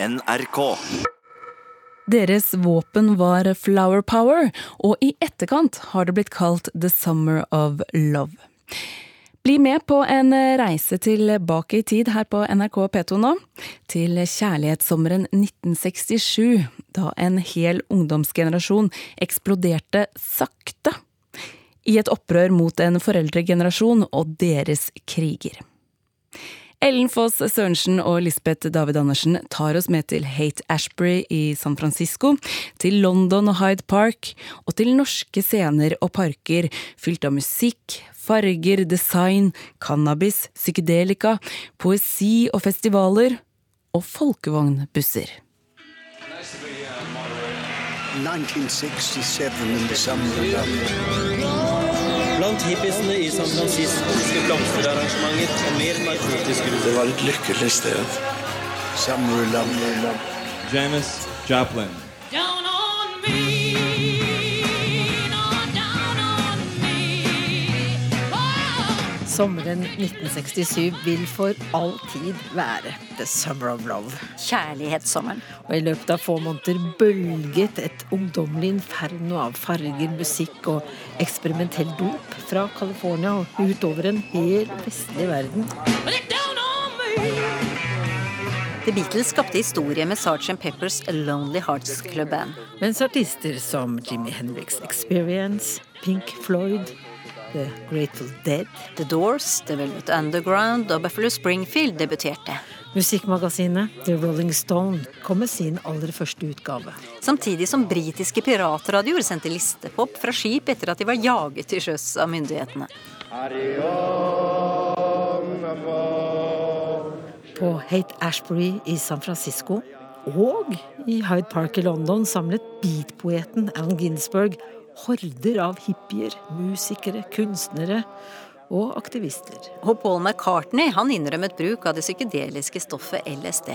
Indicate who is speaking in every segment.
Speaker 1: NRK.
Speaker 2: Deres våpen var flower power, og i etterkant har det blitt kalt The Summer of Love. Bli med på en reise tilbake i tid her på NRK P2 nå, til kjærlighetssommeren 1967, da en hel ungdomsgenerasjon eksploderte sakte i et opprør mot en foreldregenerasjon og deres kriger. Ellen Foss Sørensen og Lisbeth David Andersen tar oss med til Hate Ashbury i San Francisco, til London og Hyde Park, og til norske scener og parker fylt av musikk, farger, design, cannabis, psykedelika, poesi og festivaler, og folkevognbusser.
Speaker 3: 1967 in the summer of love.
Speaker 4: Blant hippiesene i San Francisco skal blomsterarrangementer og mer narkotisk rus.
Speaker 5: Det var et lykkelig sted.
Speaker 3: Summer of love.
Speaker 6: Janis Joplin.
Speaker 7: Down on me.
Speaker 8: Sommeren 1967 vil for all tid være The Summer of Love.
Speaker 9: Kjærlighetssommeren.
Speaker 8: Og i løpet av få måneder bølget et ungdommelig inferno av farger, musikk og eksperimentell dop fra California og utover en hel vestlig verden.
Speaker 9: The Beatles skapte historie med Sgt. Peppers Lonely Hearts Club Band.
Speaker 8: Mens artister som Jimmy Hendrix Experience, Pink Floyd, The Grateful Dead,
Speaker 9: The Doors, The Velvet Underground og Buffalo Springfield debuterte.
Speaker 8: musikkmagasinet The Rolling Stone kom med sin aller første utgave.
Speaker 9: Samtidig som britiske piratradioer sendte listepop fra skip etter at de var jaget til sjøs av myndighetene.
Speaker 8: På Hate Ashbury i San Francisco og i Hyde Park i London samlet beatpoeten Alan Ginsberg horder av hippier, musikere, kunstnere og aktivister.
Speaker 9: Og Paul McCartney han innrømmet bruk av det psykedeliske stoffet LSD.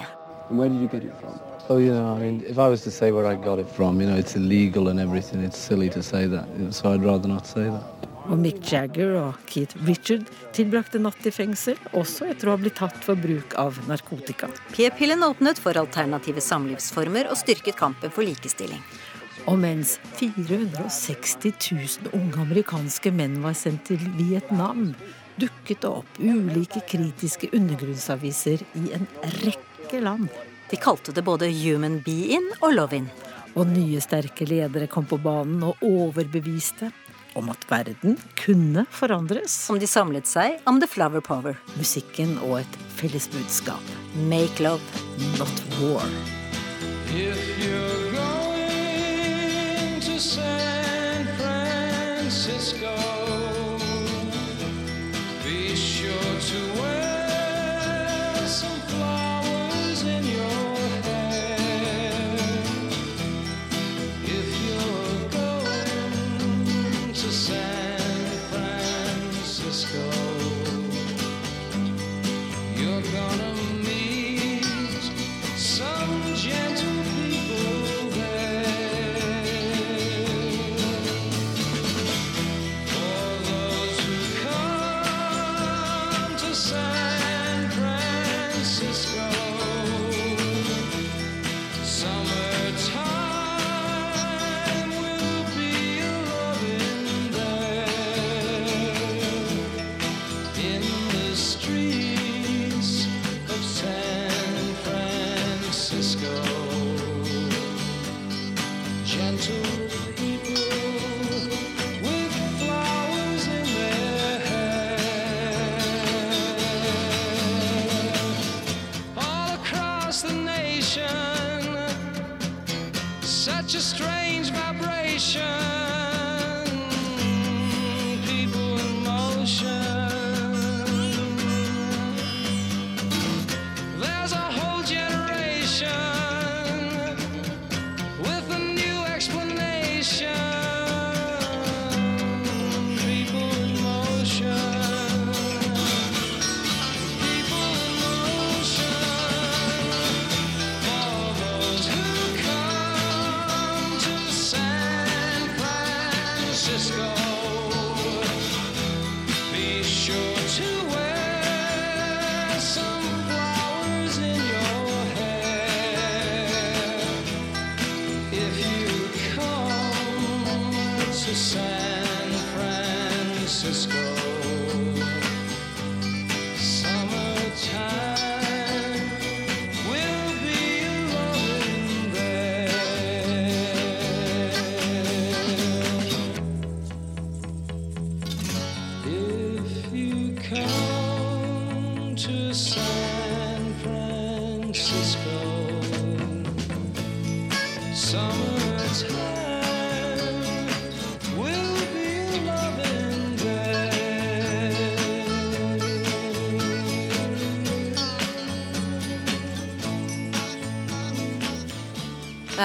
Speaker 10: Where did you get it from? Oh, yeah, I mean, if I was to say where I got it from, you know, it's illegal and everything. It's silly to say that, so I'd rather not say that.
Speaker 8: Og Mick Jagger og Keith Richard tilbrakte natt i fengsel, også etter å ha blitt tatt for bruk av narkotika.
Speaker 9: P-pillen åpnet for alternative samlivsformer og styrket kampen for likestilling.
Speaker 8: Og mens 460 000 unge amerikanske menn var sendt til Vietnam, dukket det opp ulike kritiske undergrunnsaviser i en rekke land.
Speaker 9: De kalte det både human be-in og love-in.
Speaker 8: Og nye sterke ledere kom på banen og overbeviste om at verden kunne forandres.
Speaker 9: Om de samlet seg om The Flower Power.
Speaker 8: Musikken og et felles budskap.
Speaker 9: Make love.
Speaker 8: Not war.
Speaker 11: If you're going to San Francisco,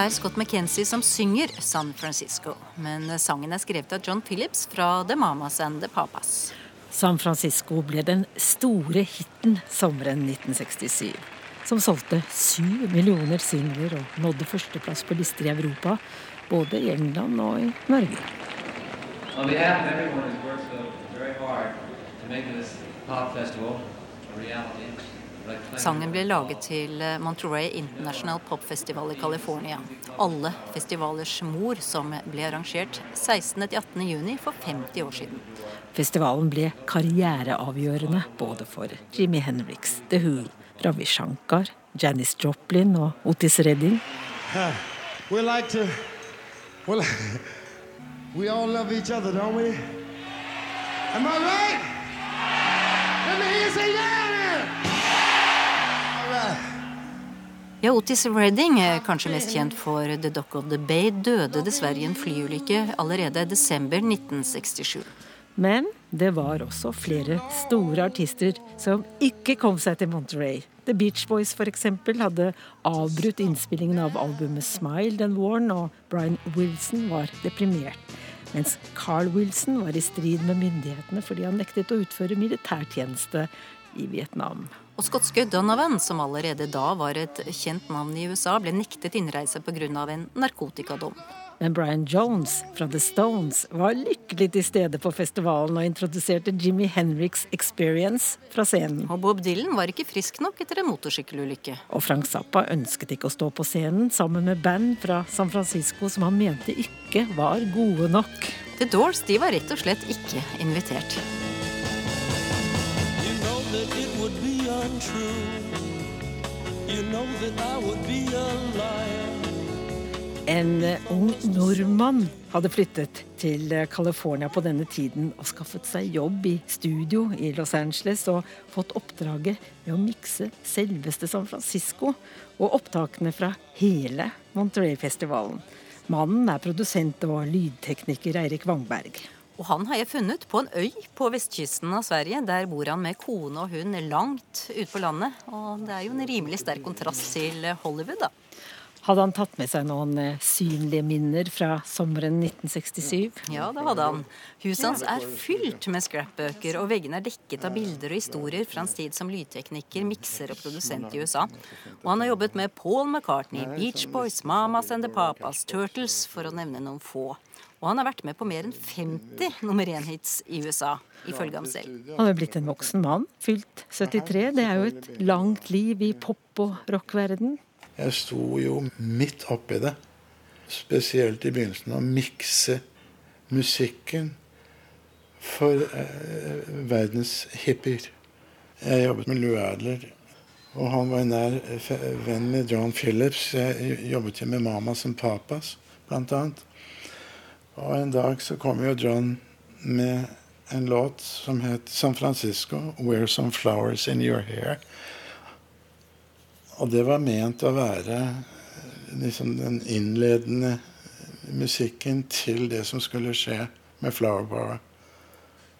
Speaker 9: er Scott McKenzie som synger San Francisco, men sangen er skrevet av John Phillips fra The Mamas and The Papas.
Speaker 8: San Francisco ble den store hiten sommeren 1967. Som solgte syv millioner singler og nådde førsteplass på lister i Europa. Både i England og i Norge.
Speaker 10: On behalf of everyone who's worked so very hard to make this pop festival a reality, Like
Speaker 9: Sangen ble laget til Monterey International Pop Festival i California. Alle festivalers mor som ble arrangert 16.-18. juni for 50 år siden.
Speaker 8: Festivalen ble karriereavgjørende både for Jimmy Henriks, The Who, Ravi Shankar, Janis Joplin og Otis Redding.
Speaker 1: We like to. Well, we all love each other, don't we? Am I right? Let me hear you say yeah.
Speaker 9: Ja, Otis Redding, kanskje mest kjent for The Dock of the Bay, døde dessverre i en flyulykke allerede i desember 1967.
Speaker 8: Men det var også flere store artister som ikke kom seg til Monterey. The Beach Boys for eksempel hadde avbrutt innspillingen av albumet Smile den våren, og Brian Wilson var deprimert. Mens Carl Wilson var i strid med myndighetene fordi han nektet å utføre militærtjeneste i Vietnam.
Speaker 9: Og skotske Donovan, som allerede da var et kjent navn i USA, ble nektet innreise pga. en narkotikadom.
Speaker 8: Men Brian Jones fra The Stones var lykkelig til stede på festivalen og introduserte Jimmy Henriks Experience fra scenen.
Speaker 9: Og Bob Dylan var ikke frisk nok etter en motorsykkelulykke.
Speaker 8: Og Frank Zappa ønsket ikke å stå på scenen sammen med band fra San Francisco som han mente ikke var gode nok.
Speaker 9: The Doors de var rett og slett ikke invitert.
Speaker 11: You know that it would be
Speaker 8: En eh, ung nordmann hadde flyttet til eh, California på denne tiden og skaffet seg jobb i studio i Los Angeles og fått oppdraget med å mikse selveste San Francisco og opptakene fra hele Monterey-festivalen. Mannen er produsent og lydtekniker Eirik Wangberg.
Speaker 9: Og han har jeg funnet på en øy på vestkysten av Sverige. Der bor han med kone og hund langt ute på landet. Og det er jo en rimelig sterk kontrast til Hollywood, da.
Speaker 8: Hadde han tatt med seg noen eh, synlige minner fra sommeren 1967?
Speaker 9: Ja, det hadde han. Huset hans er fylt med scrapbøker, og veggene er dekket av bilder og historier fra hans tid som lydtekniker, mikser og produsent i USA. Og han har jobbet med Paul McCartney, Beach Boys, Mamas and the Papas, Turtles, for å nevne noen få. Og han har vært med på mer enn 50 nummer én-hits i USA, ifølge ham selv.
Speaker 8: Han er blitt en voksen mann, fylt 73. Det er jo et langt liv i pop- og rockverden.
Speaker 5: Jeg sto jo midt oppi det. Spesielt i begynnelsen å mikse musikken for eh, verdens hippier. Jeg jobbet med Lou Adler, og han var en nær venn med John Phillips. Jeg jobbet jo med Mamas and Papas, blant annet. Og en dag så kom jo John med en låt som het San Francisco, 'Wear Some Flowers In Your Hair'. Og det var ment å være liksom den innledende musikken til det som skulle skje med Flower Power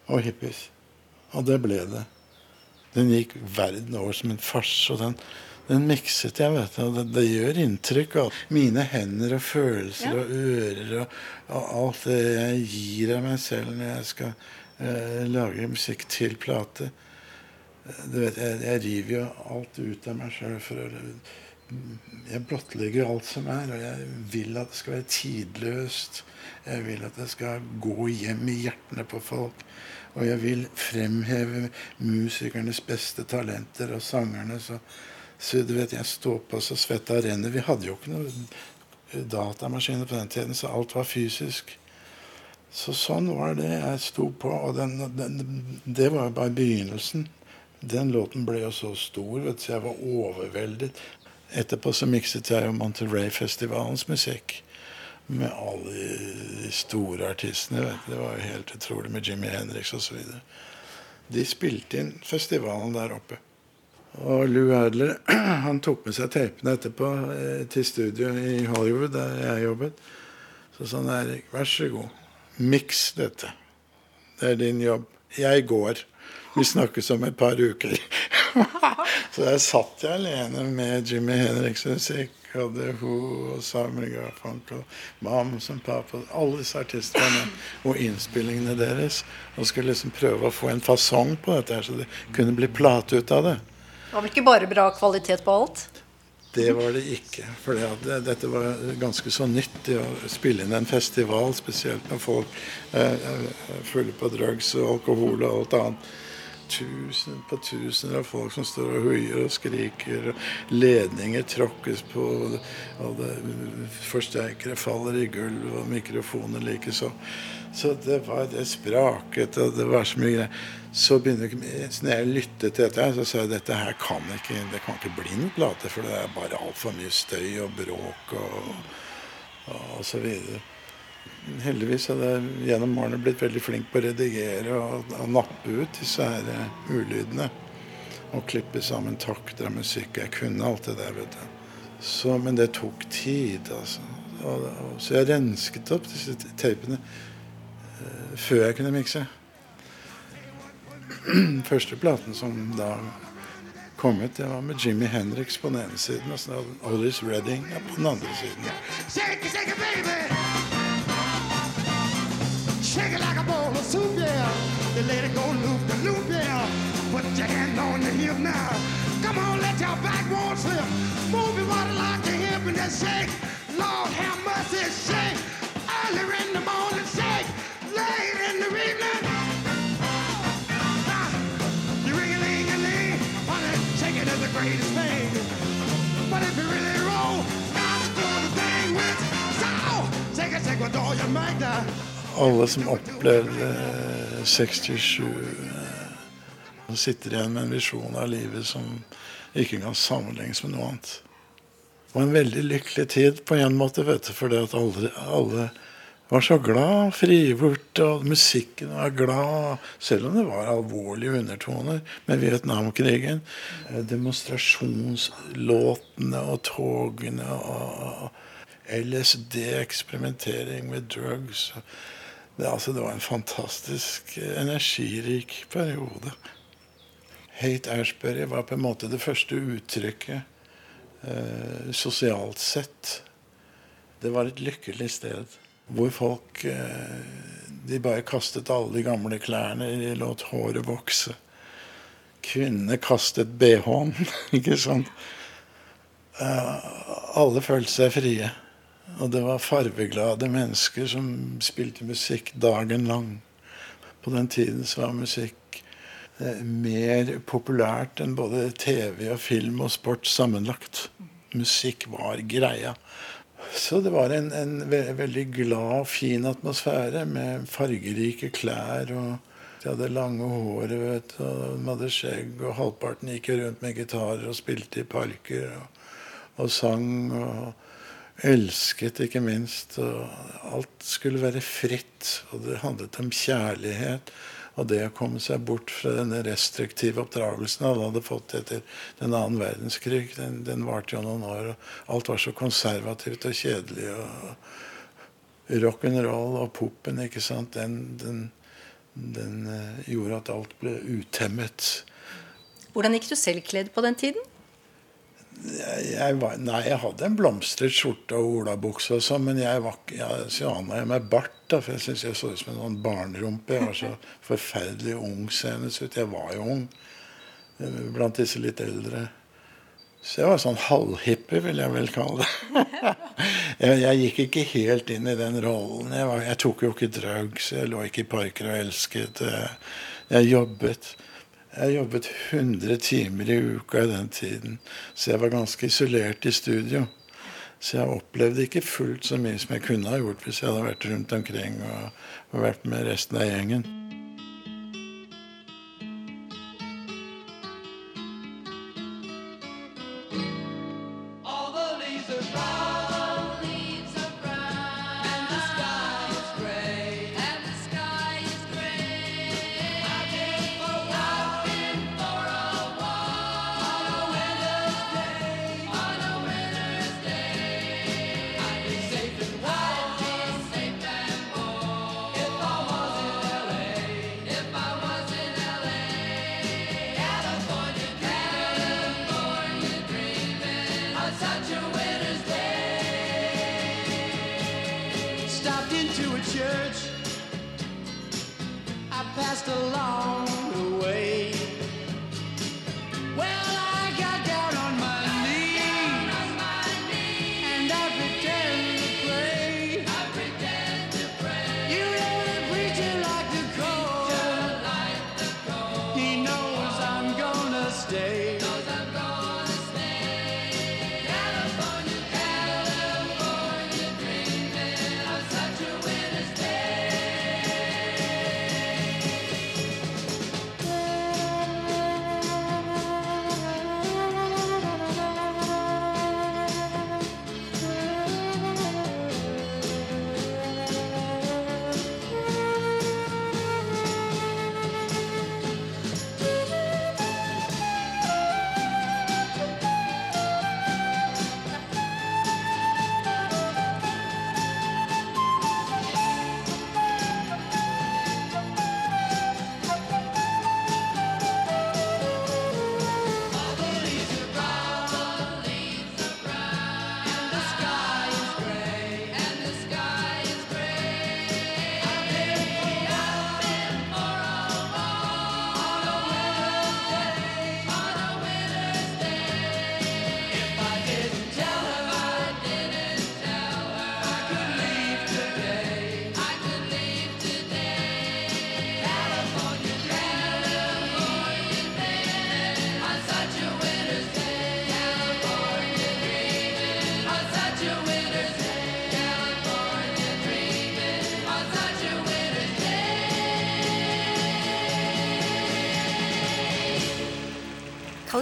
Speaker 5: og hippies. Og det ble det. Den gikk verden over som en farse. Og den, den mikset jeg, vet du. Og det, det gjør inntrykk av mine hender og følelser og ører og, og alt det jeg gir av meg selv når jeg skal eh, lage musikk til plate. Du vet, jeg, jeg river jo alt ut av meg sjøl for å Jeg blottlegger alt som er, og jeg vil at det skal være tidløst. Jeg vil at det skal gå hjem i hjertene på folk. Og jeg vil fremheve musikernes beste talenter og sangerne. Så, så du vet, jeg stod opp og så svetta renner. Vi hadde jo ikke noen datamaskiner på den tiden, så alt var fysisk. Så sånn var det jeg sto på. Og den, den, det var jo bare begynnelsen. Den låten ble jo så stor, vet du, så jeg var overveldet. Etterpå så mikset jeg jo Monterey-festivalens musikk med alle de store artistene. Vet du. Det var jo helt utrolig med Jimmy Henriks osv. De spilte inn festivalen der oppe. Og Lou Adler han tok med seg tapene etterpå eh, til studio i Hollywood, der jeg jobbet. Så sa han Erik, vær så god, miks dette. Det er din jobb. Jeg går. Vi snakkes om et par uker. så der satt jeg alene med Jimmy Henriks musikk og The Who og Simon Garfunkel, og Papa, alle disse artistene og innspillingene deres. Og skulle liksom prøve å få en fasong på dette, så det kunne bli plate ut av det.
Speaker 12: Det var vel ikke bare bra kvalitet på alt?
Speaker 5: Det var det ikke. For det, dette var ganske så nyttig å spille inn en festival, spesielt når folk eh, er fulle på drugs og alkohol og alt annet. Tusen på tusener av folk som står og huier og skriker. og Ledninger tråkkes på, og forsterkere faller i gulvet, og mikrofoner likeså. Så det var det spraket, og det var så mye greier. Så begynner så når jeg lyttet til dette, så sa jeg dette her kan ikke, det kan ikke bli noen plate, for det er bare altfor mye støy og bråk og, og, så videre. Heldigvis hadde jeg gjennom årene blitt veldig flink på å redigere og, og nappe ut disse her eh, ulydene. Og klippe sammen takter av musikk. Jeg kunne alt det der, vet du. Så, men det tok tid, altså. Og, og, så jeg rensket opp disse tapene eh, før jeg kunne mikse. Første platen som da kom ut, det var med Jimmy Henriks på den ene siden og så Otis Redding på den andre siden.
Speaker 1: Lord have mercy, shake. Earlier in the morning, shake. Late in the evening. Greatest thing. But if you really roll, God's doing the thing with soul. Take a with all your might now.
Speaker 5: Alle som opplevde eh, 67 eh, sitter igjen med en visjon av livet som ikke kan sammenlignes med noe annet. Det var en veldig lykkelig tid på en måte, vet du, fordi at alle, alle var så glad, frigjort, og musikken var glad, selv om det var alvorlige undertoner med Vietnamkrigen. Eh, Demonstrasjonslåtene og togene og LSD, eksperimentering med drugs. Det, altså, det var en fantastisk eh, energirik periode. Hate Ashbury var på en måte det første uttrykket eh, sosialt sett. Det var et lykkelig sted hvor folk eh, De bare kastet alle de gamle klærne, de lot håret vokse. Kvinnene kastet bh-en, ikke sant? Eh, alle følte seg frie. Og det var farveglade mennesker som spilte musikk dagen lang. På den tiden så var musikk eh, mer populært enn både TV og film og sport sammenlagt. Musikk var greia. Så det var en, en ve veldig glad, fin atmosfære med fargerike klær. og De hadde lange håret, vet og de hadde skjegg, og halvparten gikk rundt med gitarer og spilte i parker og, og sang. og Elsket, ikke minst. og Alt skulle være fritt. Og det handlet om kjærlighet. Og det å komme seg bort fra denne restriktive oppdragelsen alle hadde fått etter den annen verdenskrig. Den, den varte jo noen år. og Alt var så konservativt og kjedelig. og Rock'n'roll og popen, ikke sant, den, den, den eh, gjorde at alt ble utemmet.
Speaker 12: Hvordan gikk du selv kledd på den tiden?
Speaker 5: Jeg, var, nei, jeg hadde en blomstret skjorte og olabukse og sånn, men jeg var ikke meg bart, da, for jeg syntes jeg så ut som en sånn barnerumpe. Jeg var så forferdelig ung seende ut. Jeg var jo ung eh, blant disse litt eldre. Så jeg var sånn halvhippie, vil jeg vel kalle det. jeg, jeg gikk ikke helt inn i den rollen. Jeg, var, jeg tok jo ikke drugs, jeg lå ikke i parker og elsket. Jeg, jeg jobbet. Jeg jobbet 100 timer i uka i den tiden, så jeg var ganske isolert i studio. Så jeg opplevde ikke fullt så mye som jeg kunne ha gjort hvis jeg hadde vært rundt omkring og, vært med resten av gjengen.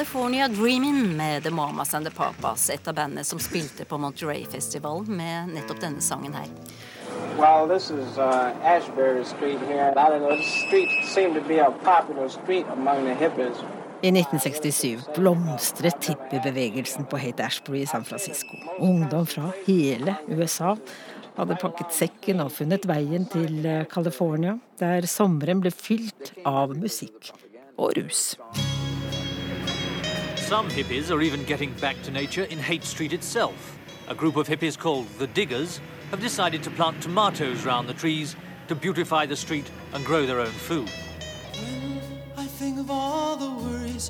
Speaker 7: California
Speaker 9: Dreamin' med The Mamas and the Papas, et av bandene som spilte på Monterey-festivalen med nettopp denne sangen her.
Speaker 13: Well, this is uh, Ashbury Street here. I don't know, this street seemed to be a popular street among the hippies.
Speaker 8: I 1967 blomstret hippiebevegelsen på Hate Ashbury i San Francisco. Ungdom fra hele USA hadde pakket sekken og funnet veien til eh, California, der sommeren ble fylt av musikk og rus.
Speaker 14: Some hippies are even getting back to nature in Haight Street itself. A group of hippies called the Diggers have decided to plant tomatoes round the trees to beautify the street and grow their own food.
Speaker 11: I think of all the worries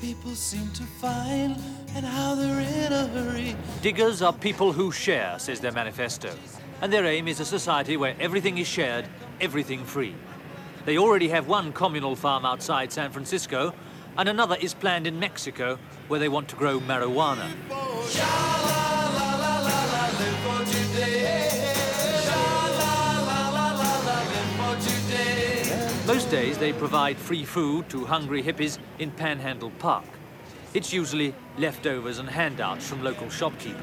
Speaker 11: people seem to find and how they're in a hurry.
Speaker 14: Diggers are people who share, says their manifesto. And their aim is a society where everything is shared, everything free. They already have one communal farm outside San Francisco, and another is planned in Mexico, where they want to grow marijuana. Most days they provide free food to hungry hippies in Panhandle Park. It's usually leftovers and handouts from local shopkeepers.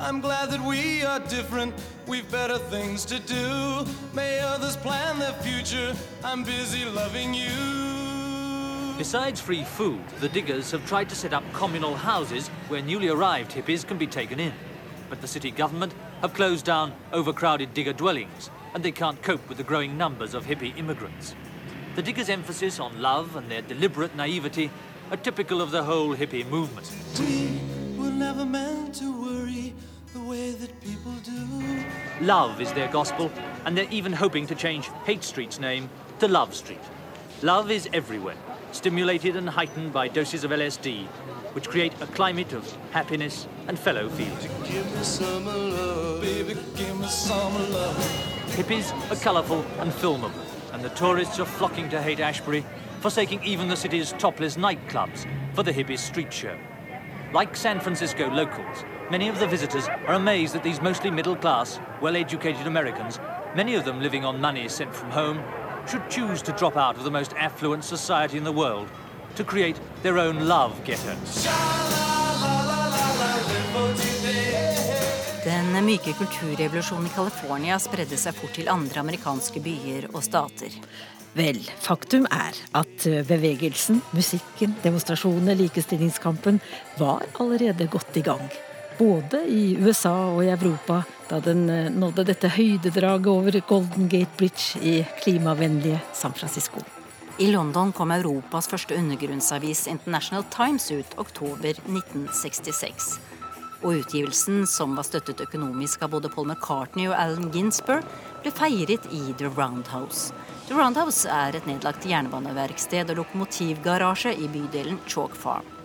Speaker 11: I'm glad that we are different. We've better things to do. May others plan their future. I'm busy loving you.
Speaker 14: Besides free food, the diggers have tried to set up communal houses where newly arrived hippies can be taken in. But the city government have closed down overcrowded digger dwellings, and they can't cope with the growing numbers of hippie immigrants. The diggers' emphasis on love and their deliberate naivety are typical of the whole hippie movement.
Speaker 11: We were never meant to worry the way that people do.
Speaker 14: Love is their gospel, and they're even hoping to change Hate Street's name to Love Street. Love is everywhere, stimulated and heightened by doses of LSD, which create a climate of happiness and fellow feeling.
Speaker 11: Baby.
Speaker 14: Hippies are colourful and filmable, and the tourists are flocking to Haight Ashbury, forsaking even the city's topless nightclubs for the hippies' street show. Like San Francisco locals, Many of the visitors are amazed that these mostly middle class, well educated Americans, many of them living on money sent from home, should choose to drop out of the most affluent society in the world to create their own love ghetto.
Speaker 9: Den myke kulturrevolusjonen i California spredde seg fort til andre amerikanske byer og stater.
Speaker 8: Vel, faktum er at bevegelsen, musikken, demonstrasjonene, likestillingskampen var allerede godt i gang. Både i USA og i Europa da den eh, nådde dette høydedraget over Golden Gate Bridge i klimavennlige San Francisco.
Speaker 9: I London kom Europas første undergrunnsavis International Times ut oktober 1966. Og utgivelsen, som var støttet økonomisk av både Paul McCartney og Alan Ginsberg, ble feiret i The Roundhouse. The Roundhouse er et nedlagt jernbaneverksted og lokomotivgarasje i bydelen Chalk Farm.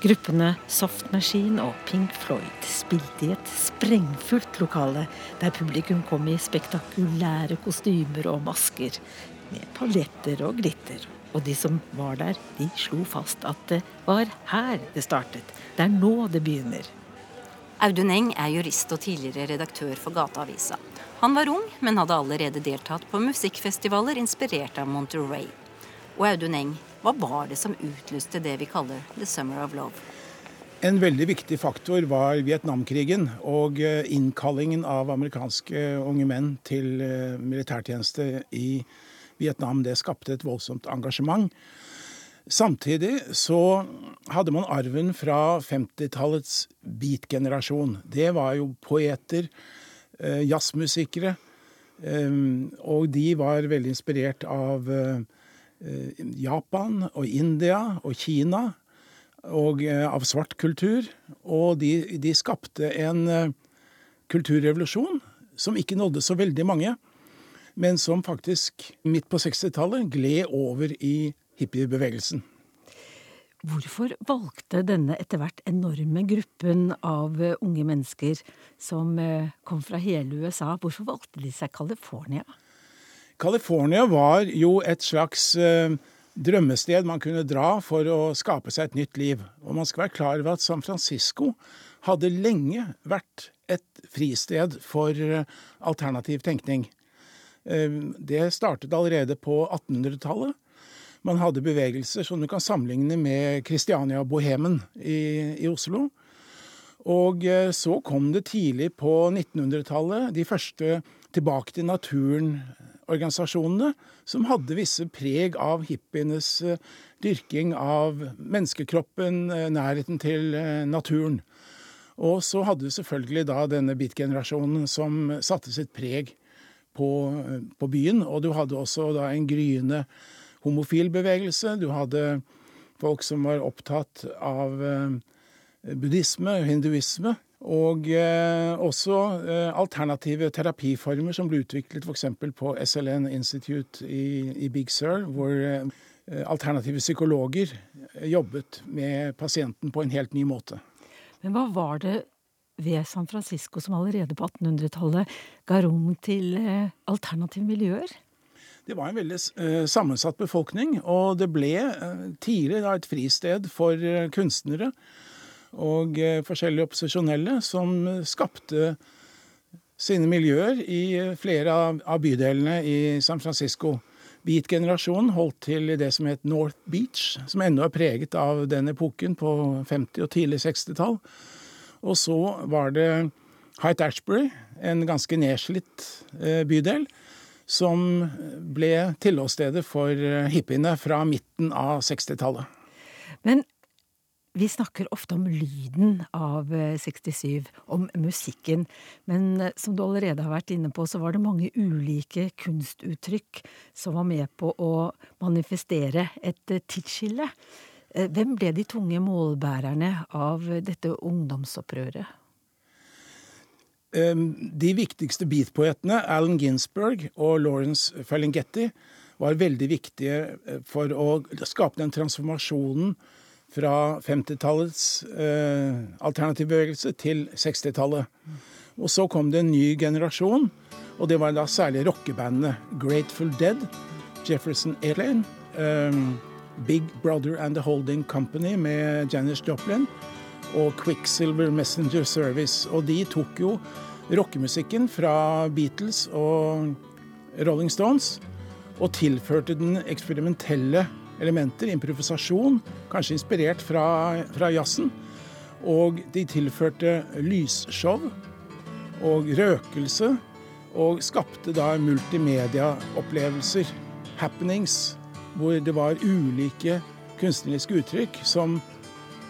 Speaker 8: Gruppene Soft Machine og Pink Floyd spilte i et sprengfullt lokale, der publikum kom i spektakulære kostymer og masker, med paljetter og glitter. Og de som var der, de slo fast at det var her det startet. Det er nå det begynner.
Speaker 9: Audun Eng er jurist og tidligere redaktør for Gateavisa. Han var ung, men hadde allerede deltatt på musikkfestivaler inspirert av Monterey. Og Audun Eng, hva var det som utlyste det vi kaller The Summer of Love?
Speaker 15: En veldig viktig faktor var Vietnamkrigen og eh, innkallingen av amerikanske unge menn til eh, militærtjeneste i Vietnam. Det skapte et voldsomt engasjement. Samtidig så hadde man arven fra 50-tallets beat-generasjon. Det var jo poeter, eh, jazzmusikere, og de var veldig inspirert av Japan og India og Kina og eh, av svart kultur. Og de, de skapte en eh, kulturrevolusjon som ikke nådde så veldig mange, men som faktisk midt på 60-tallet gled over i hippiebevegelsen.
Speaker 8: Hvorfor valgte denne etter hvert enorme gruppen av eh, unge mennesker som eh, kom fra hele USA, hvorfor valgte de seg California?
Speaker 15: California var jo et slags eh, drømmested man kunne dra for å skape seg et nytt liv. Og man skal være klar over at San Francisco hadde lenge vært et fristed for eh, alternativ tenkning. Eh, Det startet allerede på 1800-tallet. Man hadde bevegelser som du kan sammenligne med Kristiania-bohemen i, i Oslo. Og så kom det tidlig på 1900-tallet de første tilbake til naturen-organisasjonene, som hadde visse preg av hippienes eh, dyrking av menneskekroppen, eh, nærheten til eh, naturen. Og så hadde du selvfølgelig da denne beat-generasjonen som satte sitt preg på, på byen. Og du hadde også da en gryende homofil bevegelse. Du hadde folk som var opptatt av buddhisme hinduisme. Og eh, også eh, alternative terapiformer som ble utviklet f.eks. på SLN Institute i, i Big Sur, hvor eh, alternative psykologer jobbet med pasienten på en helt ny måte.
Speaker 8: Men hva var det ved San Francisco som allerede på 1800-tallet ga rom til eh, alternative miljøer?
Speaker 15: Det var en veldig eh, sammensatt befolkning, og det ble eh, tidlig et fristed for eh, kunstnere og eh, forskjellige opposisjonelle som skapte sine miljøer i eh, flere av, bydelene i San Francisco. Beat-generasjonen holdt til i det som het North Beach, som ennå er preget av den epoken på 50- og tidlig 60-tall. Og så var det Hight Ashbury, en ganske nedslitt eh, bydel, som ble tilholdsstedet for hippiene fra midten av 60-tallet.
Speaker 8: Men vi snakker ofte om lyden av eh, 67, om musikken. Men eh, som du allerede har vært inne på, så var det mange ulike kunstuttrykk som var med på å manifestere et eh, tidsskille. Eh, Hvem ble de tunge målbærerne av eh, dette ungdomsopprøret?
Speaker 15: De viktigste beatpoetene, Alan Ginsberg og Lawrence Ferlinghetti, var veldig viktige eh, for å skape den transformasjonen fra 50-tallets eh, alternativbevegelse til 60-tallet. Og så kom det en ny generasjon, og det var da særlig rockebandene Grateful Dead, Jefferson Airlane, eh, Big Brother and The Holding Company med Janis Joplin, og Quicksilver Messenger Service. Og de tok jo rockemusikken fra Beatles og Rolling Stones og tilførte den eksperimentelle elementer, improvisasjon, kanskje inspirert fra, fra jazzen. Og de tilførte lysshow og røkelse, og skapte da multimediaopplevelser, happenings, hvor det var ulike kunstneriske uttrykk som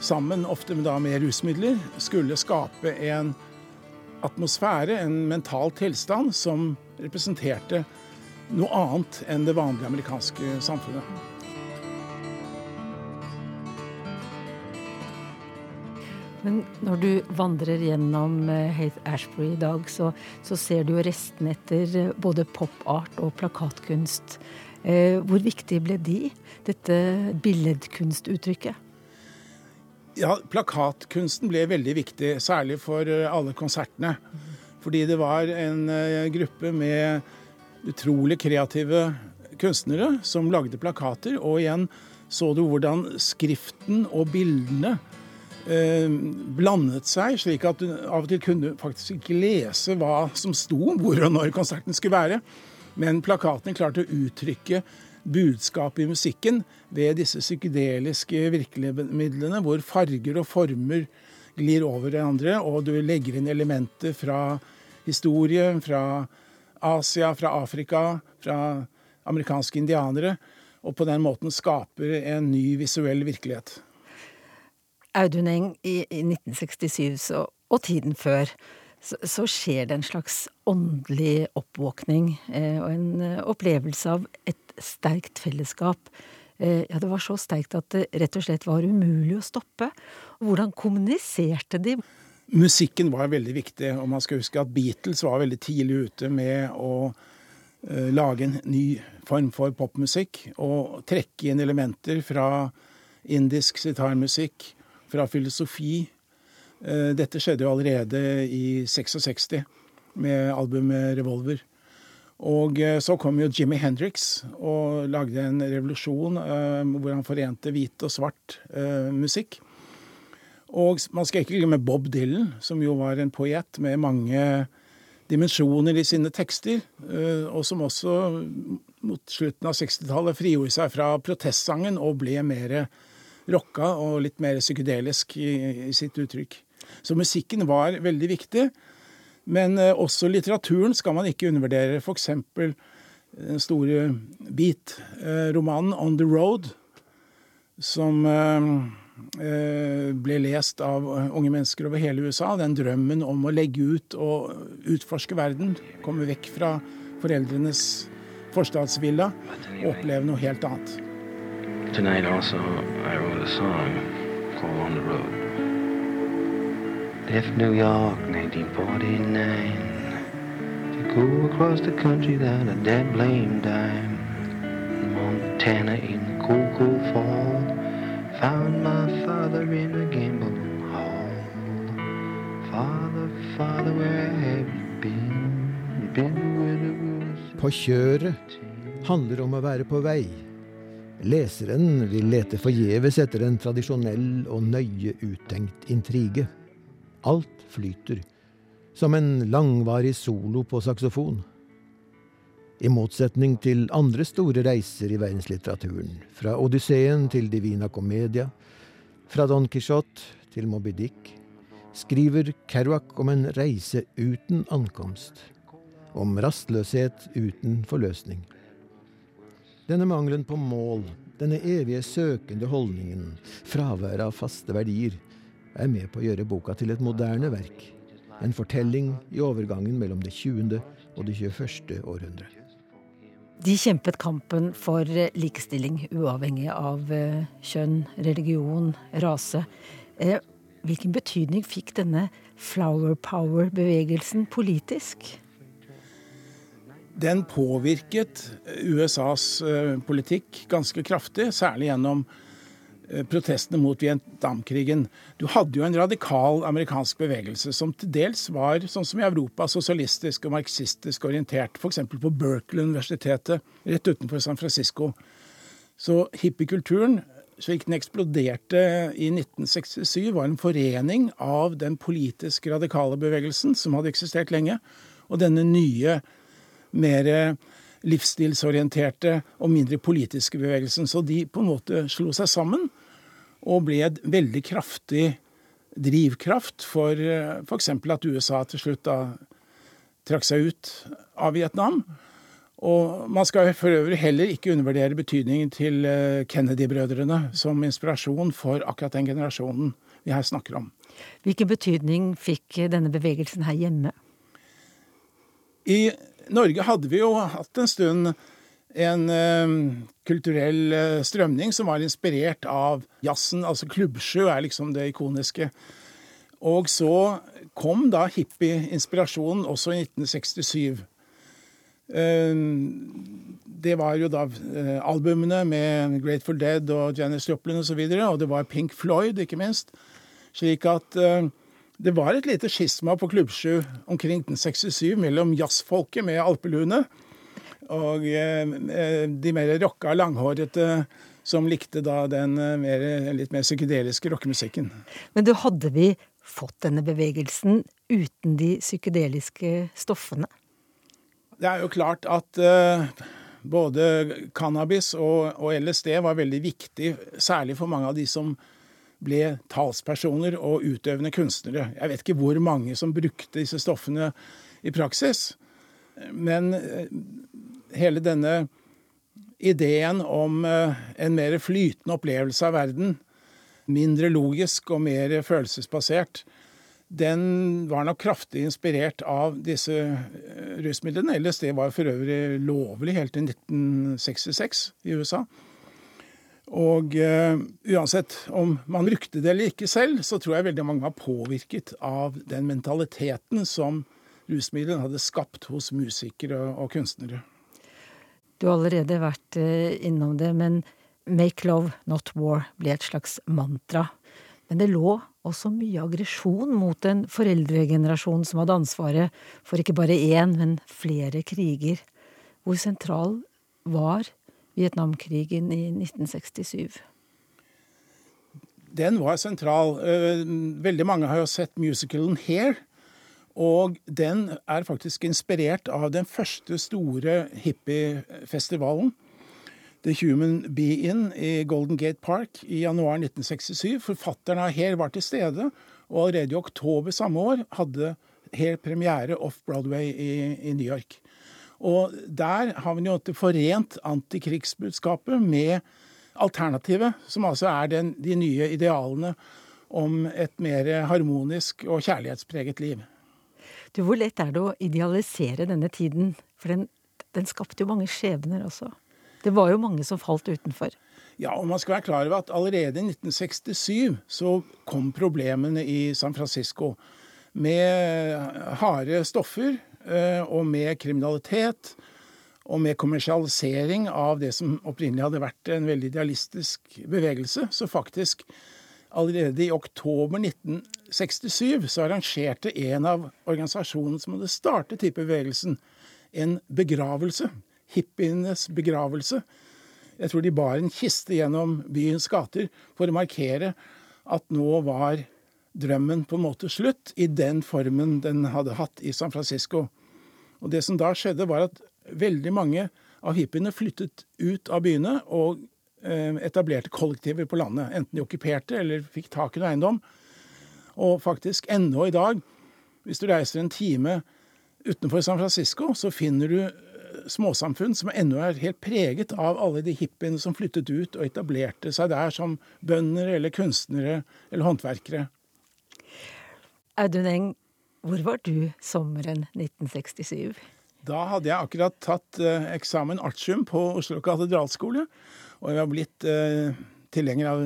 Speaker 15: sammen, ofte da med rusmidler, skulle skape en atmosfære, en mental tilstand, som representerte noe annet enn det vanlige amerikanske samfunnet.
Speaker 8: Men når du vandrer gjennom Haith Ashbury i dag, så, så ser du jo restene etter eh, både pop-art og plakatkunst. Eh, hvor viktig ble de, dette billedkunstuttrykket?
Speaker 15: Ja, plakatkunsten ble veldig viktig, særlig for eh, alle konsertene. Fordi det var en eh, gruppe med utrolig kreative kunstnere som lagde plakater. Og igjen så du hvordan skriften og bildene eh, blandet seg, slik at du av og til kunne faktisk ikke lese hva som sto, hvor og når konserten skulle være. Men plakatene klarte å uttrykke budskapet i musikken ved disse psykedeliske virkemidlene, hvor farger og former glir over hverandre, og du legger inn elementer fra historie, fra Asia, fra Afrika, fra amerikanske indianere, og på den måten skaper en ny visuell virkelighet.
Speaker 8: Audun Eng, i, i 1967 så, og tiden før, så, så, skjer det en slags åndelig oppvåkning eh, og en eh, opplevelse av et sterkt fellesskap. Eh, ja, det var så sterkt at det rett og slett var umulig å stoppe. Hvordan kommuniserte de?
Speaker 15: Musikken var veldig viktig, og man skal huske at Beatles var veldig tidlig ute med å eh, lage en ny form for popmusikk og trekke inn elementer fra indisk sitarmusikk, fra filosofi. Eh, dette skjedde jo allerede i 66 med albumet Revolver. Og eh, så kom jo Jimmy Hendrix og lagde en revolusjon eh, hvor han forente hvit og svart musikk. Og man skal ikke glemme Bob Dylan, som jo var en poet med mange dimensjoner i sine tekster, og som også mot slutten av 60-tallet frigjorde seg fra protestsangen og ble mer rocka og litt mer psykedelisk i, i sitt uttrykk. Så musikken var veldig viktig. Men eh, også litteraturen skal man ikke undervurdere. F.eks. den store beat-romanen 'On the Road', som eh, ble lest av unge mennesker over hele USA. Den drømmen om å legge ut og utforske verden. Komme vekk fra foreldrenes forstadsvilla og oppleve noe helt annet.
Speaker 16: Tonight also I wrote a song called On the Road. Left New York 1949 to go across the country without a dead blame dime. Montana in the cold, cold fall. Found my father in a gambling hall. Father, father, where have you been? Been where the woods
Speaker 17: På kjøret handler om å være på vei. Leseren vil lete forgjeves etter en tradisjonell og nøye uttenkt intrige. Alt flyter, som en langvarig solo på saksofon. I motsetning til andre store reiser i verdenslitteraturen, fra Odysseen til Divina Comedia, fra Don Quijote til Moby Dick, skriver Kerouac om en reise uten ankomst, om rastløshet uten forløsning. Denne mangelen på mål, denne evige søkende holdningen, fraværet av faste verdier, er med på å gjøre boka til et moderne verk. En fortelling i overgangen mellom det 20. og det 21. århundre.
Speaker 8: De kjempet kampen for likestilling, uavhengig av eh, kjønn, religion, rase. Eh, Hvilken betydning fikk denne flower power-bevegelsen politisk?
Speaker 15: Den påvirket USAs eh, politikk ganske kraftig, særlig gjennom eh, protestene mot Vietnamkrigen. Du hadde jo en radikal amerikansk bevegelse som til dels var, sånn som i Europa, sosialistisk og marxistisk orientert. F.eks. på Berkeley-universitetet rett utenfor San Francisco. Så hippiekulturen slik den eksploderte i 1967, var en forening av den politisk radikale bevegelsen, som hadde eksistert lenge, og denne nye, mer livsstilsorienterte og mindre politiske bevegelsen. Så de på en måte slo seg sammen og ble et veldig kraftig drivkraft for f.eks. at USA til slutt da trakk seg ut av Vietnam. Og man skal for øvrig heller ikke undervurdere betydningen til eh, Kennedy-brødrene som inspirasjon for akkurat den generasjonen vi her snakker om.
Speaker 8: Hvilken betydning fikk denne bevegelsen her hjemme?
Speaker 15: I Norge hadde vi jo hatt en stund en eh, kulturell eh, strømning som var inspirert av jazzen. Altså klubbsjø er liksom det ikoniske. Og så kom da hippie-inspirasjonen også i 1967. Eh, Det var jo da eh, albumene med Grateful Dead og Janis Joplin osv., og, så videre, og det var Pink Floyd, ikke minst. Slik at det var et lite skisma på Klubbsju omkring 1967 mellom jazzfolket med alpelune og eh, eh, de mer rocka, langhårete som likte da den eh, mer, litt mer psykedeliske rockemusikken.
Speaker 8: Men du, hadde vi fått denne bevegelsen uten de psykedeliske stoffene?
Speaker 15: Det er jo klart at både cannabis og LSD var veldig viktig, særlig for mange av de som ble talspersoner og utøvende kunstnere. Jeg vet ikke hvor mange som brukte disse stoffene i praksis, men eh, hele denne ideen om eh, en mer flytende opplevelse av verden, mindre logisk og mer følelsesbasert, den var nok kraftig inspirert av disse rusmidlene. Ellers det var for øvrig lovlig helt til 1966 i USA. Og uh, uansett om man brukte det eller ikke selv, så tror jeg veldig mange var påvirket av den mentaliteten som rusmidlene hadde skapt hos musikere og, kunstnere.
Speaker 8: Du har allerede vært eh, innom det, men Make love, not war ble et slags mantra. Men det lå også mye aggresjon mot en foreldregenerasjon som hadde ansvaret for ikke bare én, men flere kriger. Hvor sentral var Vietnamkrigen i 1967?
Speaker 15: Den var sentral. Eh, Veldig mange har jo sett musicalen Hair. Og den er faktisk inspirert av den første store hippiefestivalen. The Human Be-In i Golden Gate Park i januar 1967. Forfatteren av Hair var til stede, og allerede i oktober samme år hadde Hair premiere off-Broadway i, i New York. Og der har vi jo forent antikrigsbudskapet med alternativet, som altså er den, de nye idealene om et mer harmonisk og kjærlighetspreget liv.
Speaker 8: Du, Hvor lett er det å idealisere denne tiden? For den, den skapte jo mange skjebner også. Det var jo mange som falt utenfor.
Speaker 15: Ja, og man skal være klar over at allerede i 1967 så kom problemene i San Francisco med harde stoffer og med kriminalitet og med kommersialisering av det som opprinnelig hadde vært en veldig idealistisk bevegelse. Så faktisk allerede i oktober 1967 så arrangerte en av organisasjonene som hadde startet hippebevegelsen, en begravelse. Hippienes begravelse. Jeg tror de bar en kiste gjennom byens gater for å markere at nå var drømmen på en måte slutt i den formen den hadde hatt i San Francisco. Og det som da skjedde, var at veldig mange av hippiene flyttet ut av byene og eh, etablerte kollektiver på landet. Enten de okkuperte eller fikk tak i noe eiendom. Og faktisk ennå i dag, hvis du reiser en time utenfor San Francisco, så finner du eh, småsamfunn som ennå er helt preget av alle de hippiene som flyttet ut og etablerte seg der som bønder eller kunstnere eller håndverkere.
Speaker 8: Audun Eng, hvor var du sommeren 1967?
Speaker 15: Da hadde jeg akkurat tatt eh, eksamen artium på Oslo katedralskole, og jeg var blitt eh, tilhenger av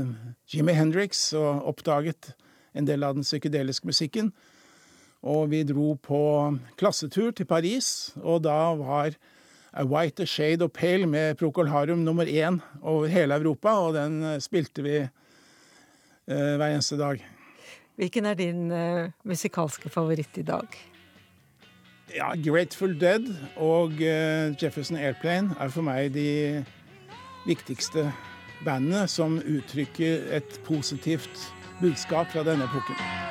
Speaker 15: Jimmy Hendrix og oppdaget en del av den psykedeliske musikken. Og vi dro på klassetur til Paris, og da var A White, A Shade og Pale med Procol Harum nummer én over hele Europa, og den eh, spilte vi eh, hver eneste dag.
Speaker 8: Hvilken er din uh, musikalske favoritt i dag?
Speaker 15: Ja, Grateful Dead og uh, Jefferson Airplane er for meg de viktigste
Speaker 7: bandene som uttrykker et positivt budskap fra denne epoken.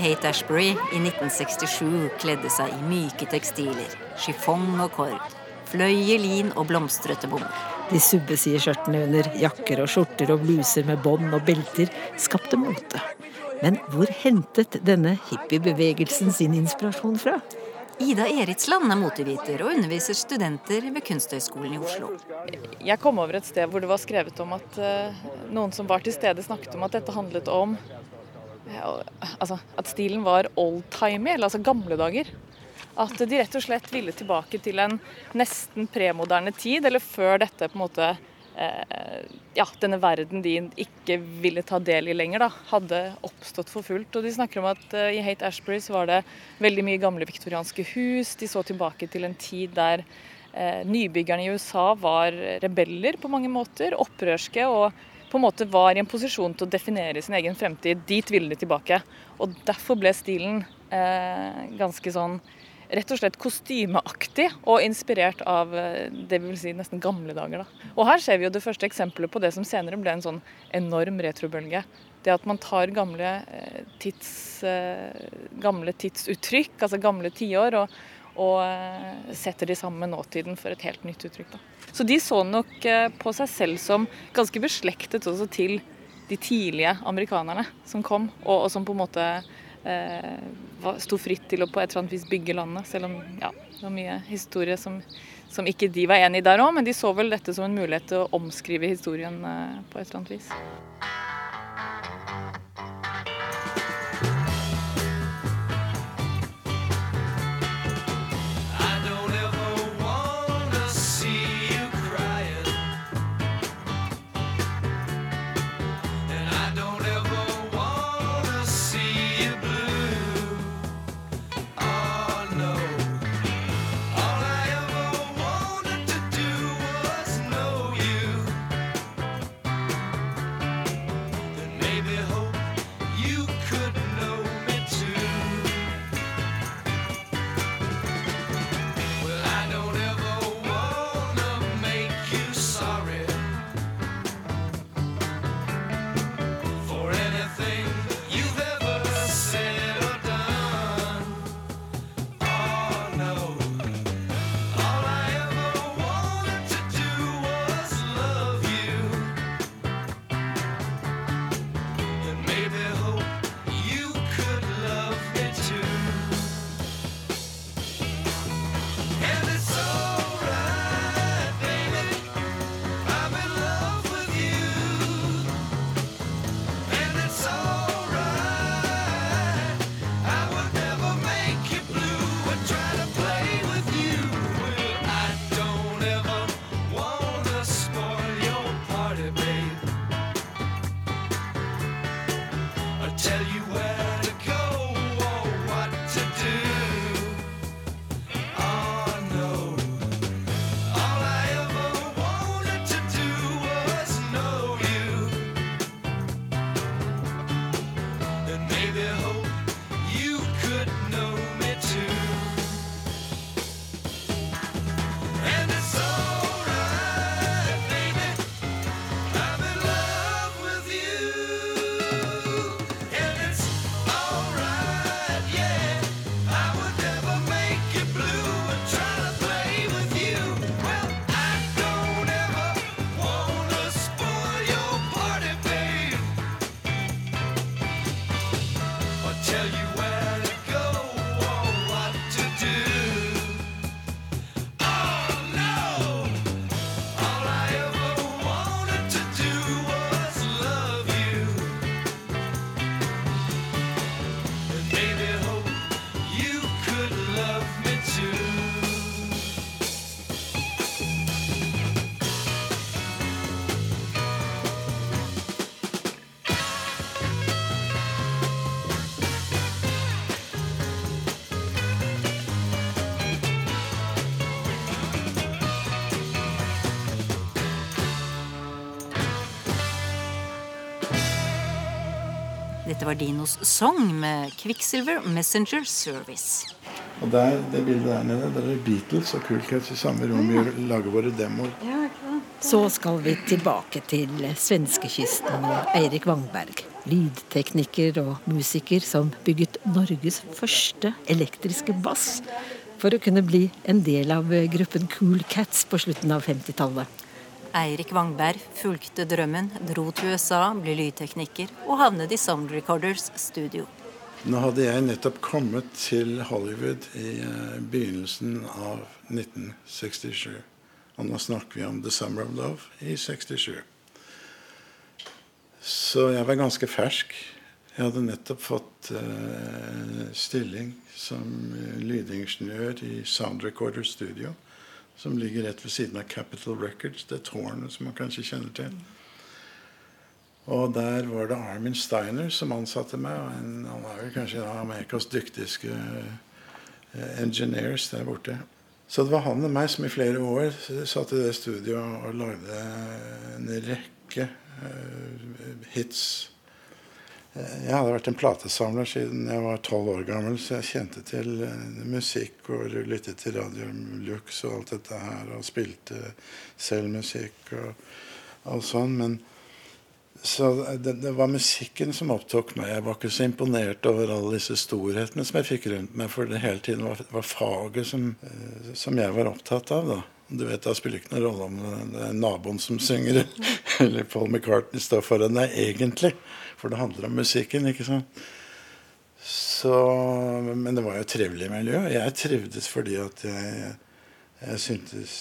Speaker 9: Hate Ashbury i 1967 kledde seg i myke tekstiler, chiffon og kord, fløy i lin og blomstrete bomull.
Speaker 8: De subbeside skjørtene under jakker og skjorter og bluser med bånd og belter skapte mote. Men hvor hentet denne hippiebevegelsen sin inspirasjon fra?
Speaker 9: Ida Eritsland er moteviter og underviser studenter ved Kunsthøgskolen i Oslo.
Speaker 18: Jeg kom over et sted hvor det var skrevet om at eh, noen som var til stede, snakket om at dette handlet om altså, at stilen var oldtimey, eller altså gamle dager. At de rett og slett ville tilbake til en nesten premoderne tid, eller før dette på en måte eh, Ja, denne verden de ikke ville ta del i lenger, da, hadde oppstått for fullt. Og de snakker om at eh, i Hate Ashbury så var det veldig mye gamle viktorianske hus. De så tilbake til en tid der eh, nybyggerne i USA var rebeller på mange måter, opprørske. og på en måte var i en posisjon til å definere sin egen fremtid. Dit ville de tilbake. Og derfor ble stilen eh, ganske sånn rett og slett kostymeaktig og inspirert av eh, det vi vil si nesten gamle dager. Da. Og her ser vi jo det første eksempelet på det som senere ble en sånn enorm retrobølge. Det at man tar gamle, eh, tids, eh, gamle tidsuttrykk, altså gamle tiår, og, og eh, setter de sammen med nåtiden for et helt nytt uttrykk. Da. Så de så nok eh, på seg selv som ganske beslektet også til de tidlige amerikanerne som kom, og, og som på en måte eh, sto fritt til å på et eller annet vis bygge landet, selv om ja, det var mye historie som, som ikke de var enig i der òg, men de så vel dette som en mulighet til å omskrive historien eh, på et eller annet vis.
Speaker 9: Dette var Dinos Song med Quicksilver Messenger Service.
Speaker 5: Og der, det bildet der nede, der er Beatles og Cool Cats i samme rom. Vi lager våre demoer.
Speaker 8: Så skal vi tilbake til svenskekysten og Eirik Wangberg. Lydtekniker og musiker som bygget Norges første elektriske bass for å kunne bli en del av gruppen Cool Cats på slutten av 50-tallet.
Speaker 9: Eirik Wangberg fulgte drømmen, dro til USA, ble lydtekniker og havnet i Sound Recorders studio.
Speaker 5: Nå hadde jeg nettopp kommet til Hollywood i eh, begynnelsen av 1967. Og nå snakker vi om The Summer of Love i 67. Så jeg var ganske fersk. Jeg hadde nettopp fått uh, stilling som eh, lydingeniør i Sound Recorder Studio, som ligger rett ved siden av Capitol Records, det tårnet som man kanskje kjenner til. Og der var det Armin Steiner som ansatte meg. En, han var vel kanskje en av Amerikas dyktigste eh, engineers der borte. Så det var han og meg som i flere år satt i det studioet og lagde en rekke eh, hits. Jeg hadde vært en platesamler siden jeg var tolv år gammel, så jeg kjente til eh, musikk og lyttet til Radio Lux og alt dette her, og spilte selv musikk og, og sånn. Men så det, det var musikken som opptok meg. Jeg var ikke så imponert over alle disse storhetene som jeg fikk rundt meg, for det hele tiden var, var faget som, eh, som jeg var opptatt av. da. Du vet, Da spiller det ikke noen rolle om det det er naboen som synger, eller Paul McCartney står foran deg egentlig. For det handler om musikken, ikke sant. Så, men det var jo et trivelig miljø. Jeg trivdes fordi at jeg, jeg syntes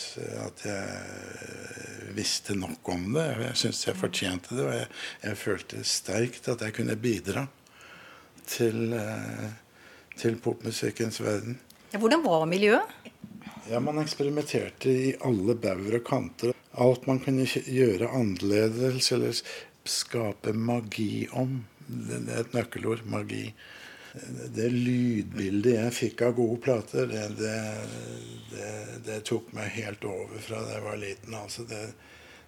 Speaker 5: at jeg visste nok om det. Jeg syntes jeg fortjente det, og jeg, jeg følte sterkt at jeg kunne bidra til, eh, til popmusikkens verden.
Speaker 12: Hvordan var miljøet?
Speaker 5: Ja, Man eksperimenterte i alle bauger og kanter. Alt man kunne gjøre annerledes eller skape magi om. Det er et nøkkelord magi. Det lydbildet jeg fikk av gode plater, det, det, det, det tok meg helt over fra da jeg var liten. Altså det,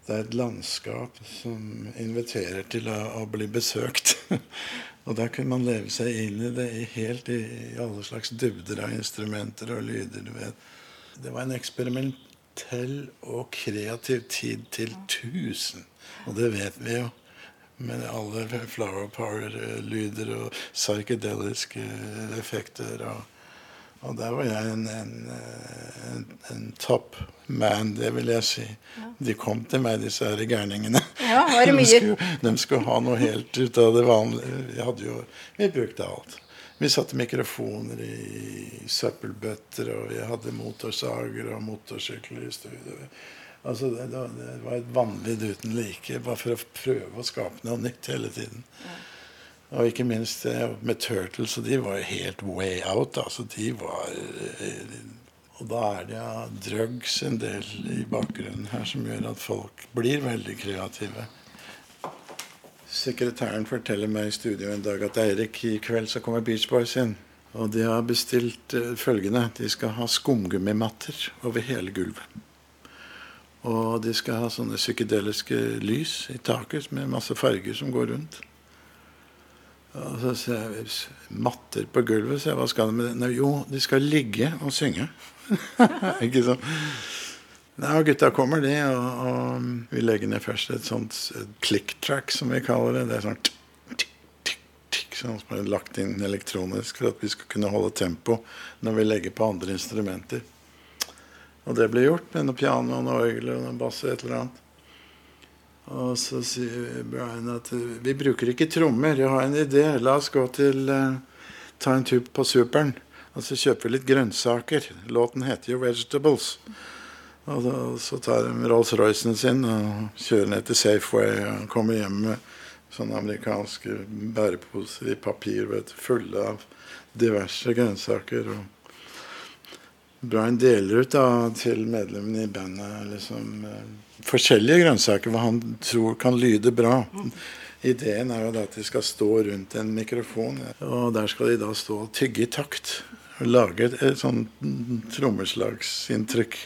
Speaker 5: det er et landskap som inviterer til å, å bli besøkt. og der kunne man leve seg inn i det helt i, i alle slags dybder av instrumenter og lyder. du vet. Det var en eksperimentell og kreativ tid til tusen. Og det vet vi jo. Med alle flower power-lyder og psykedeliske effekter. Og, og der var jeg en, en, en, en top man, det vil jeg si. De kom til meg, disse her gærningene.
Speaker 12: Ja,
Speaker 5: De skulle, de skulle ha noe helt ut av det vanlige. Vi, jo, vi brukte alt. Vi satte mikrofoner i søppelbøtter, og vi hadde motorsager og motorsykler i studio. Altså, det, det, det var et vanvidd uten like, bare for å prøve å skape noe nytt hele tiden. Og ikke minst med Turtles, og de var helt way out. altså De var eh, Og da er det ja, drugs en del i bakgrunnen her som gjør at folk blir veldig kreative. Sekretæren forteller meg i studio en dag at Eirik, i kveld så kommer Beach Boys inn. Og de har bestilt uh, følgende. De skal ha skumgummimatter over hele gulvet. Og de skal ha sånne psykedeliske lys i taket med masse farger som går rundt. Og så sier jeg matter på gulvet. Så jeg, hva skal de med det? Nei, jo, de skal ligge og synge. Ikke sånn. Nei, og gutta kommer, de. Og, og vi legger ned først et sånt click track, som vi kaller det. Det er sånn tikk, tikk, tikk, sånn som er lagt inn elektronisk for at vi skal kunne holde tempo når vi legger på andre instrumenter. Og det ble gjort med noe piano og noe orgel og noe bass og et eller annet. Og så sier Brian at vi bruker ikke trommer. Jeg har en idé. La oss gå til uh, Ta en tur på Superen. Og så kjøper vi litt grønnsaker. Låten heter jo 'Vegetables'. Og da, så tar de Rolls-Roycen sin og kjører ned til Safeway og kommer hjem med sånne amerikanske bæreposer i papir vet, fulle av diverse grønnsaker. og Brian deler ut da, til medlemmene i bandet liksom, eh, forskjellige grønnsaker hva han tror kan lyde bra. Ideen er jo da at de skal stå rundt en mikrofon, og der skal de da stå og tygge i takt. Og lage et, et sånn trommeslagsinntrykk.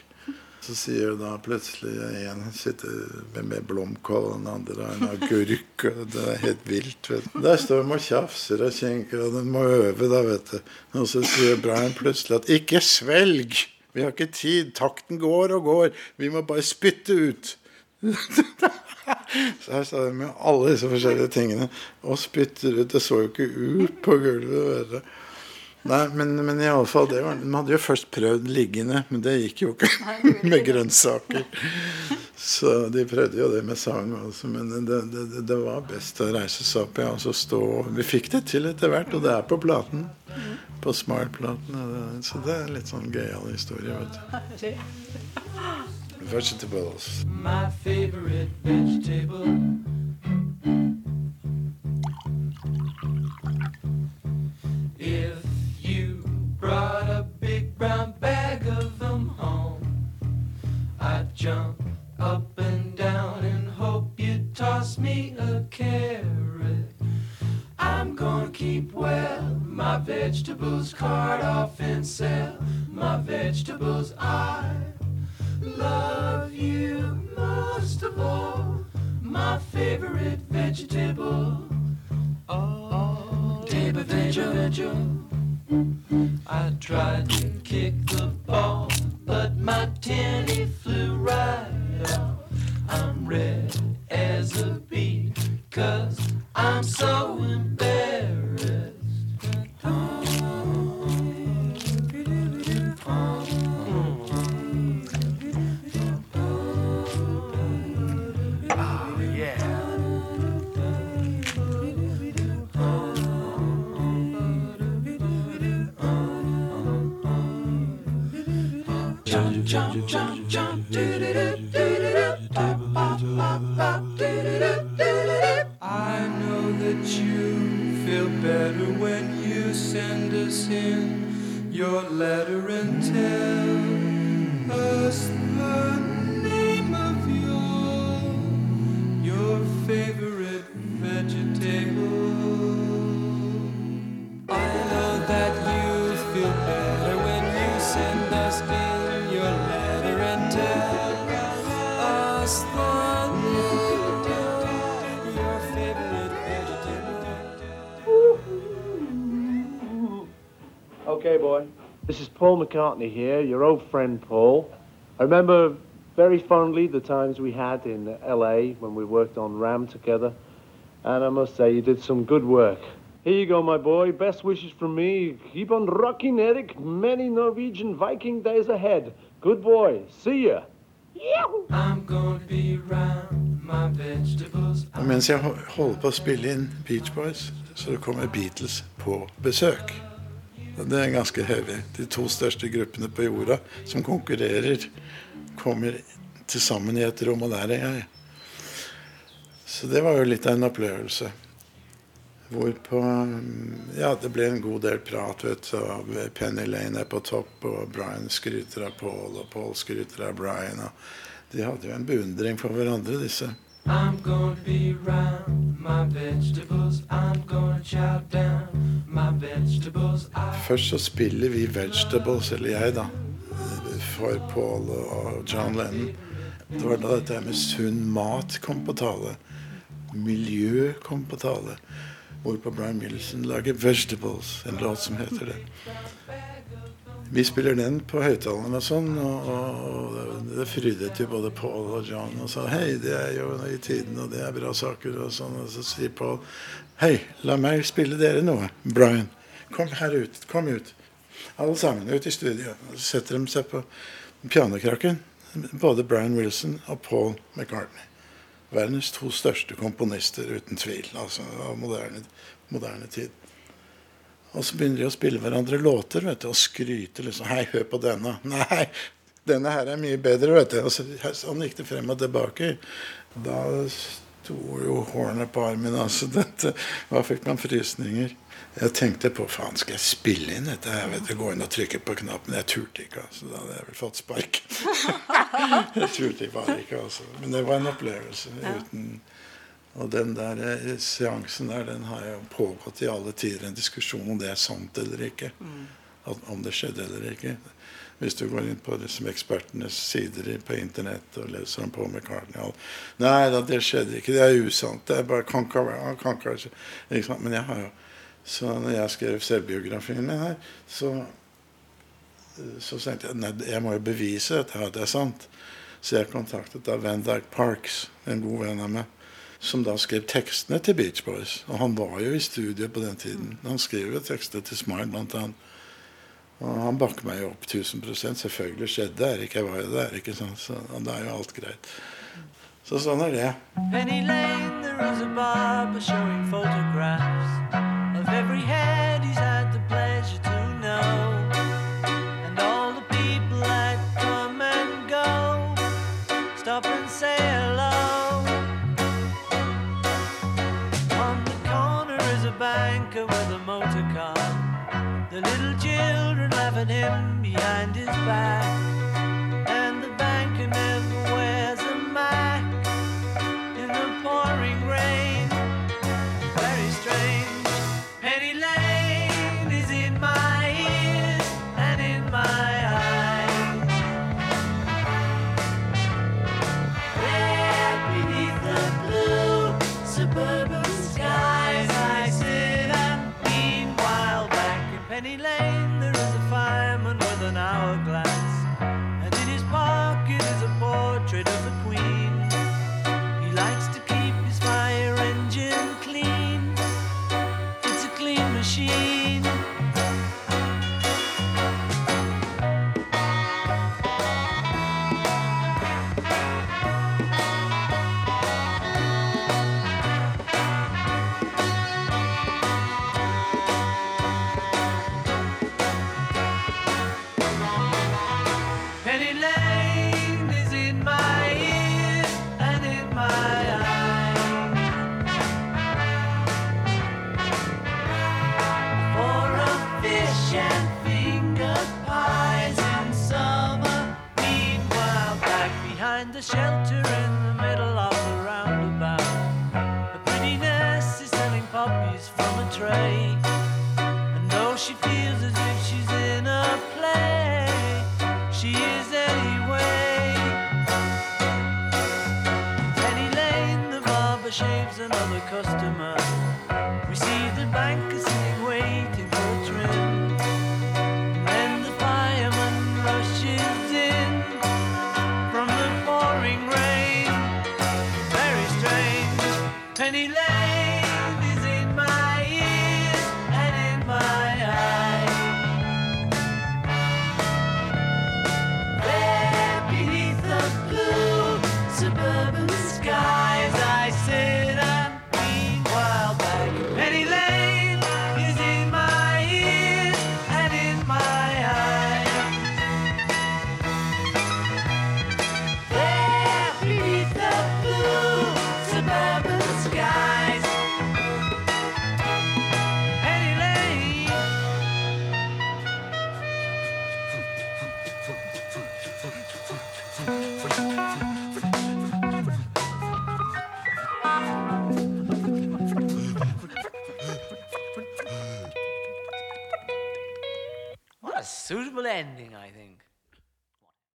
Speaker 5: Så sier da plutselig en sitter med, med blomkål, og den andre har en agurk. og Det er helt vilt. vet du. Der står de og tjafser og kjenker, og den må øve, da, vet du. Og så sier Brian plutselig at 'ikke svelg'! Vi har ikke tid. Takten går og går. Vi må bare spytte ut. Så her står de med alle disse forskjellige tingene og spytter ut. Det så jo ikke ut på gulvet. vet du. Nei, men, men i alle fall, det var, Man hadde jo først prøvd liggende, men det gikk jo ikke med grønnsaker. Så de prøvde jo det med sang også, men det, det, det var best å reise seg opp ja, og så stå. Vi fikk det til etter hvert, og det er på platen. På Smart-platen. Så det er litt sånn gøyal historie, vet du. Vegetables.
Speaker 11: My favorite vegetable. Carrot. I'm gonna keep well my vegetables, cart off and sell my vegetables. I love you most of all, my favorite vegetable. Oh, table vegetable. I tried to kick the ball, but my tenny flew right off. I'm red as a beet, cause I'm so embarrassed. Oh, yeah. Jump, jump, jump, jump,
Speaker 19: Paul McCartney here, your old friend Paul. I remember very fondly the times we had in LA when we worked on Ram together. And I must say, you did some good work. Here you go, my boy. Best wishes from me. Keep on rocking, Eric. Many Norwegian Viking days ahead. Good boy. See ya.
Speaker 11: I'm gonna be around my vegetables.
Speaker 5: Og mens jeg ho- holder på å spille inn Beach Boys, så kommer Beatles på besøk. Det er ganske heavy. De to største gruppene på jorda som konkurrerer, kommer til sammen i et rom, og der er jeg. Så det var jo litt av en opplevelse. Hvorpå Ja, det ble en god del prat, vet du. Penny Lane er på topp, og Brian skryter av Paul, og Paul skryter av Brian. Og de hadde jo en beundring for hverandre, disse.
Speaker 11: I'm gonna be round my vegetables. I'm gonna chow down my vegetables.
Speaker 5: Først så spiller vi Vegetables, eller jeg, da, for Paul og John Lennon. Det var da dette med sunn mat kom på tale. Miljø kom på tale. Hvorpå Brian Wilson lager 'Vegetables', en låt som heter det. Vi spiller den på høyttalerne og sånn, og, og, det frydet jo både Paul og John og sa hei, det er jo i tiden, og det er bra saker og sånn. Og så sier Paul hei, la meg spille dere noe. Brian, kom her ut. Kom ut. Alle sammen ut i studio. Så setter de seg på pianokrakken. Både Brian Wilson og Paul McCartney. Verdens to største komponister, uten tvil. Altså av moderne, moderne tid. Og så begynner de å spille hverandre låter vet du, og skryte liksom. 'Hei, hør på denne.' 'Nei, denne her er mye bedre', vet du. Og så, sånn gikk det frem og tilbake. Da sto jo hårene på armen. altså dette, Da fikk man frysninger. Jeg tenkte på faen, skal jeg spille inn dette? Jeg vet, jeg Gå inn og trykke på knappen. Jeg turte ikke. altså, Da hadde jeg vel fått spark. jeg turte bare ikke, altså. Men det var en opplevelse. uten... Og den der eh, seansen der, den har jo pågått i alle tider. En diskusjon om det er sant eller ikke. At, om det skjedde eller ikke. Hvis du går inn på liksom ekspertenes sider på internett og leser om Paul McCartney og alt. Nei da, det skjedde ikke. Det er usant. Det er bare kan ikke være- sant? Men jeg har jo Så når jeg skrev selvbiografien min her, så så tenkte jeg nei, jeg må jo bevise dette at det er sant. Så jeg kontaktet da Van Dyke Parks, en god venn av meg, som da skrev tekstene til Beach Boys. Og han var jo i studio på den tiden. Han skrev jo tekster til Smile, blant annet. Og han bakker meg jo opp 1000 Selvfølgelig skjedde det. Erik, jeg var jo der. ikke sant? Så og da er jo alt greit. Så sånn er det.
Speaker 11: Penny Lane, there is a barber showing photographs of every head he's had him behind his back. In my